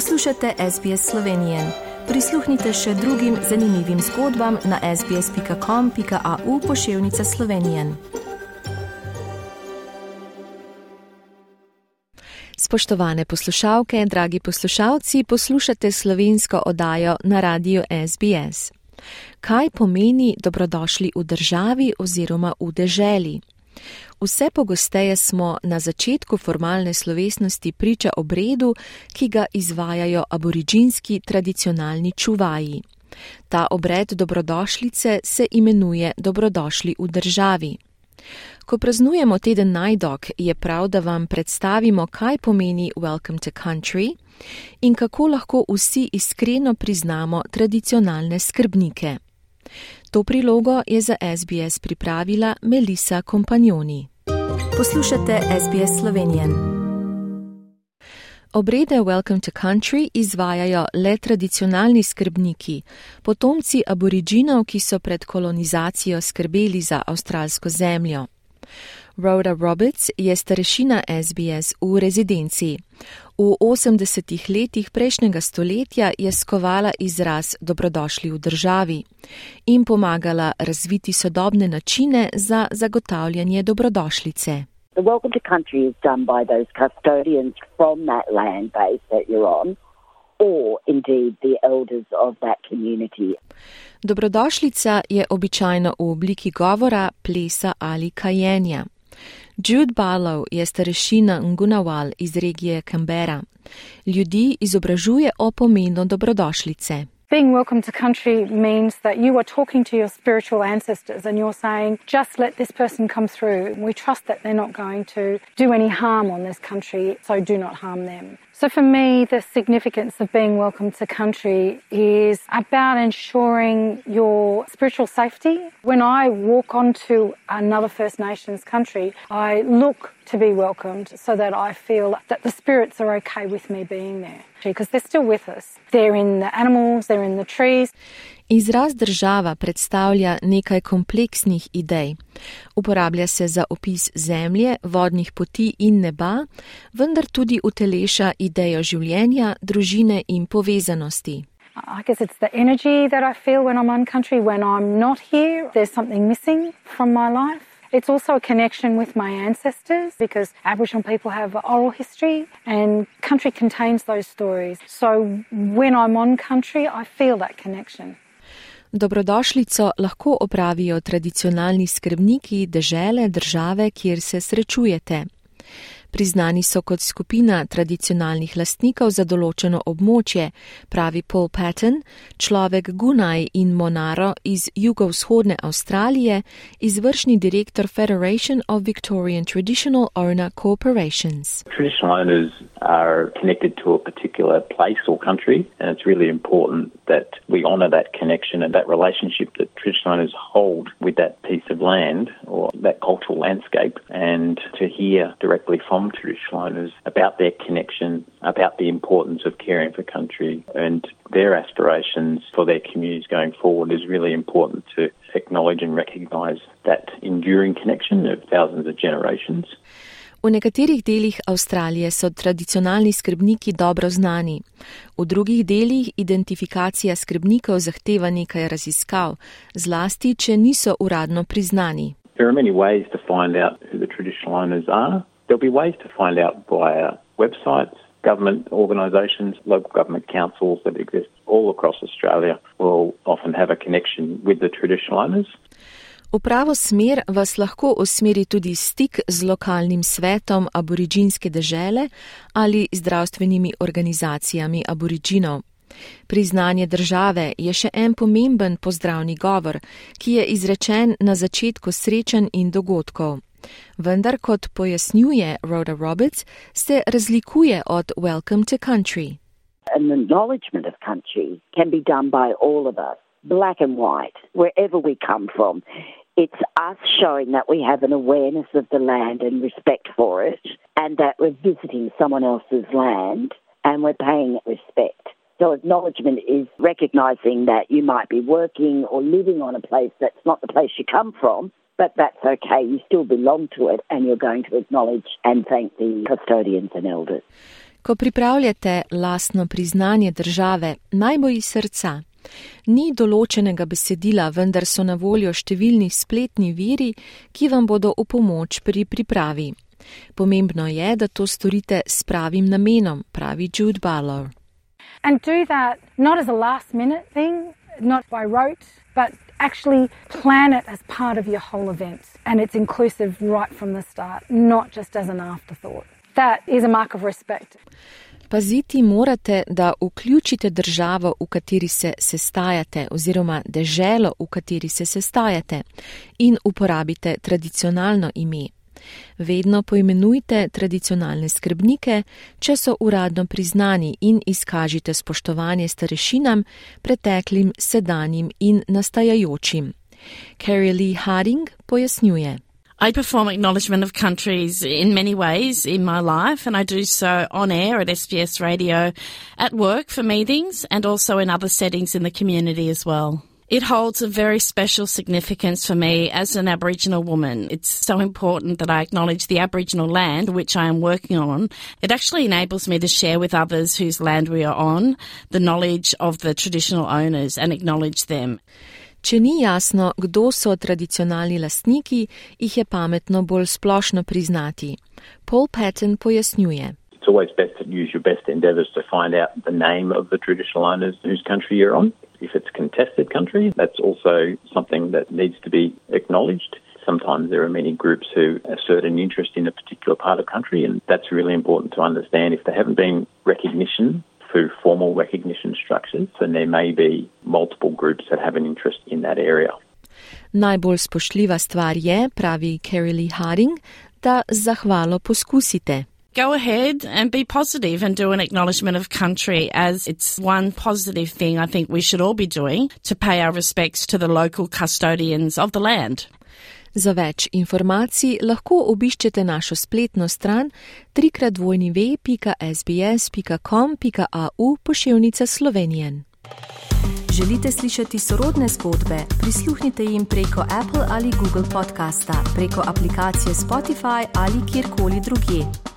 Poslušate SBS Slovenije. Prisluhnite še drugim zanimivim zgodbam na sbsp.com.au pošiljka Slovenije. Spoštovane poslušalke, dragi poslušalci, poslušate slovensko oddajo na radiju SBS. Kaj pomeni dobrodošli v državi oziroma v deželi? Vse pogosteje smo na začetku formalne slovesnosti priča obredu, ki ga izvajajo aboriginski tradicionalni čuvaji. Ta obred dobrodošlice se imenuje Dobrodošli v državi. Ko praznujemo teden najdok, je prav, da vam predstavimo, kaj pomeni Welcome to Country in kako lahko vsi iskreno priznamo tradicionalne skrbnike. To prilogo je za SBS pripravila Melisa Kompanjoni. Poslušate SBS Slovenijo. Obrede Welcome to Country izvajajo le tradicionalni skrbniki, potomci aboriginov, ki so pred kolonizacijo skrbeli za avstralsko zemljo. Rhoda Roberts je starešina SBS v rezidenci. V 80-ih letih prejšnjega stoletja je skovala izraz dobrodošli v državi in pomagala razviti sodobne načine za zagotavljanje dobrodošlice. The welcome to country is done by those custodians from that land base that you're on, or indeed the elders of that community. Dobrodošlica je običajno v obliki govora, plesa ali kajenja. Jude Barlow je starešina Ngunawal iz regije Canberra. Ljudi izobražuje o pomenu dobrodošlice. Being welcome to country means that you are talking to your spiritual ancestors and you're saying, just let this person come through. We trust that they're not going to do any harm on this country, so do not harm them. So, for me, the significance of being welcome to country is about ensuring your spiritual safety. When I walk onto another First Nations country, I look to be welcomed so that I feel that the spirits are okay with me being there because they're still with us. They're in the animals, they're in the trees. Izraz država predstavlja nekaj kompleksnih idej. Uporablja se za opis zemlje, vodnih poti in neba, vendar tudi uteleša idejo življenja, družine in povezanosti. I guess it's the energy that I feel when I'm on country. When I'm not here, there's something missing from my life. It's also a connection with my ancestors because Aboriginal people have oral history and country contains those stories. So when I'm on country, I feel that connection. Dobrodošlico lahko opravijo tradicionalni skrbniki dežele države, kjer se srečujete. Priznani so kot skupina tradicionalnih lastnikov za določeno območje, pravi Paul Patton, človek Gunaj in Monaro iz jugovzhodne Avstralije, izvršni direktor Federation of Victorian Traditional Owner Corporations. Traditional owners are connected to a particular place or country, and it's really important that we honour that connection and that relationship that traditional owners hold with that piece of land or that cultural landscape, and to hear directly from from traditional owners about their connection, about the importance of caring for country and their aspirations for their communities going forward is really important to acknowledge and recognise that enduring connection of thousands of generations. V nekaterih delih Avstralije so tradicionalni skrbniki dobro znani, v drugih delih identifikacija skrbnikov zahteva nekaj raziskav, zlasti, če niso uradno priznani. There are many ways to find out who the traditional owners are. There'll be ways to find out via websites, government organisations, local government councils that exist all across Australia will often have a connection with the traditional owners. V pravo smer vas lahko usmeri tudi stik z lokalnim svetom aboriginske dežele ali zdravstvenimi organizacijami aboriginov. Priznanje države je še en pomemben pozdravni govor, ki je izrečen na začetku srečanj in dogodkov. Vendar, kot pojasnjuje Rhoda Roberts, se razlikuje od Welcome to Country. An acknowledgement of country can be done by all of us, black and white, wherever we come from. It's us showing that we have an awareness of the land and respect for it, and that we're visiting someone else's land and we're paying it respect. So, acknowledgement is recognizing that you might be working or living on a place that's not the place you come from, but that's okay. You still belong to it, and you're going to acknowledge and thank the custodians and elders. Ko pripravljate lastno priznanje države, naj bo iz srca. Ni določenega besedila, vendar so na voljo številni spletni viri, ki vam bodo v pomoč pri pripravi. Pomembno je, da to storite s pravim namenom, pravi Jude Ballor. And do that not as a last minute thing, not by rote, but actually plan it as part of your whole event. And it's inclusive right from the start, not just as an afterthought. That is a mark of respect. Paziti morate, da vključite državo, v kateri se sestajate, oziroma deželo, v kateri se sestajate, in uporabite tradicionalno ime. Vedno poimenujte tradicionalne skrbnike, če so uradno priznani in izkažite spoštovanje starešinam, preteklim, sedanjim in nastajajočim. Carrie Lee Harding pojasnjuje. I perform acknowledgement of countries in many ways in my life, and I do so on air at SBS Radio, at work for meetings, and also in other settings in the community as well. It holds a very special significance for me as an Aboriginal woman. It's so important that I acknowledge the Aboriginal land which I am working on. It actually enables me to share with others whose land we are on the knowledge of the traditional owners and acknowledge them. Če ni jasno, kdo so tradicionalni lastniki, jih je pametno bolj splošno priznati. Paul Patton pojasnjuje. It's always best to use your best endeavours to find out the name of the traditional owners whose country you're on. If it's contested country, that's also something that needs to be acknowledged. Sometimes there are many groups who assert an interest in a particular part of country, and that's really important to understand. If there haven't been recognition through formal recognition structures, then there may be multiple groups that have an interest in that area. Najbolj spoštljiva stvar je, pravi Carrie Lee Harding, da zahvalo poskusite. Go ahead and be positive and do an acknowledgement of country as it's one positive thing I think we should all be doing to pay our respects to the local custodians of the land. Za več informacij lahko obiščete našo spletno stran trikratvojnive.sbs.com.au pošiljnica Slovenijen. Želite slišati sorodne zgodbe? Prisluhnite jim preko Apple ali Google podcasta, preko aplikacije Spotify ali kjerkoli drugje.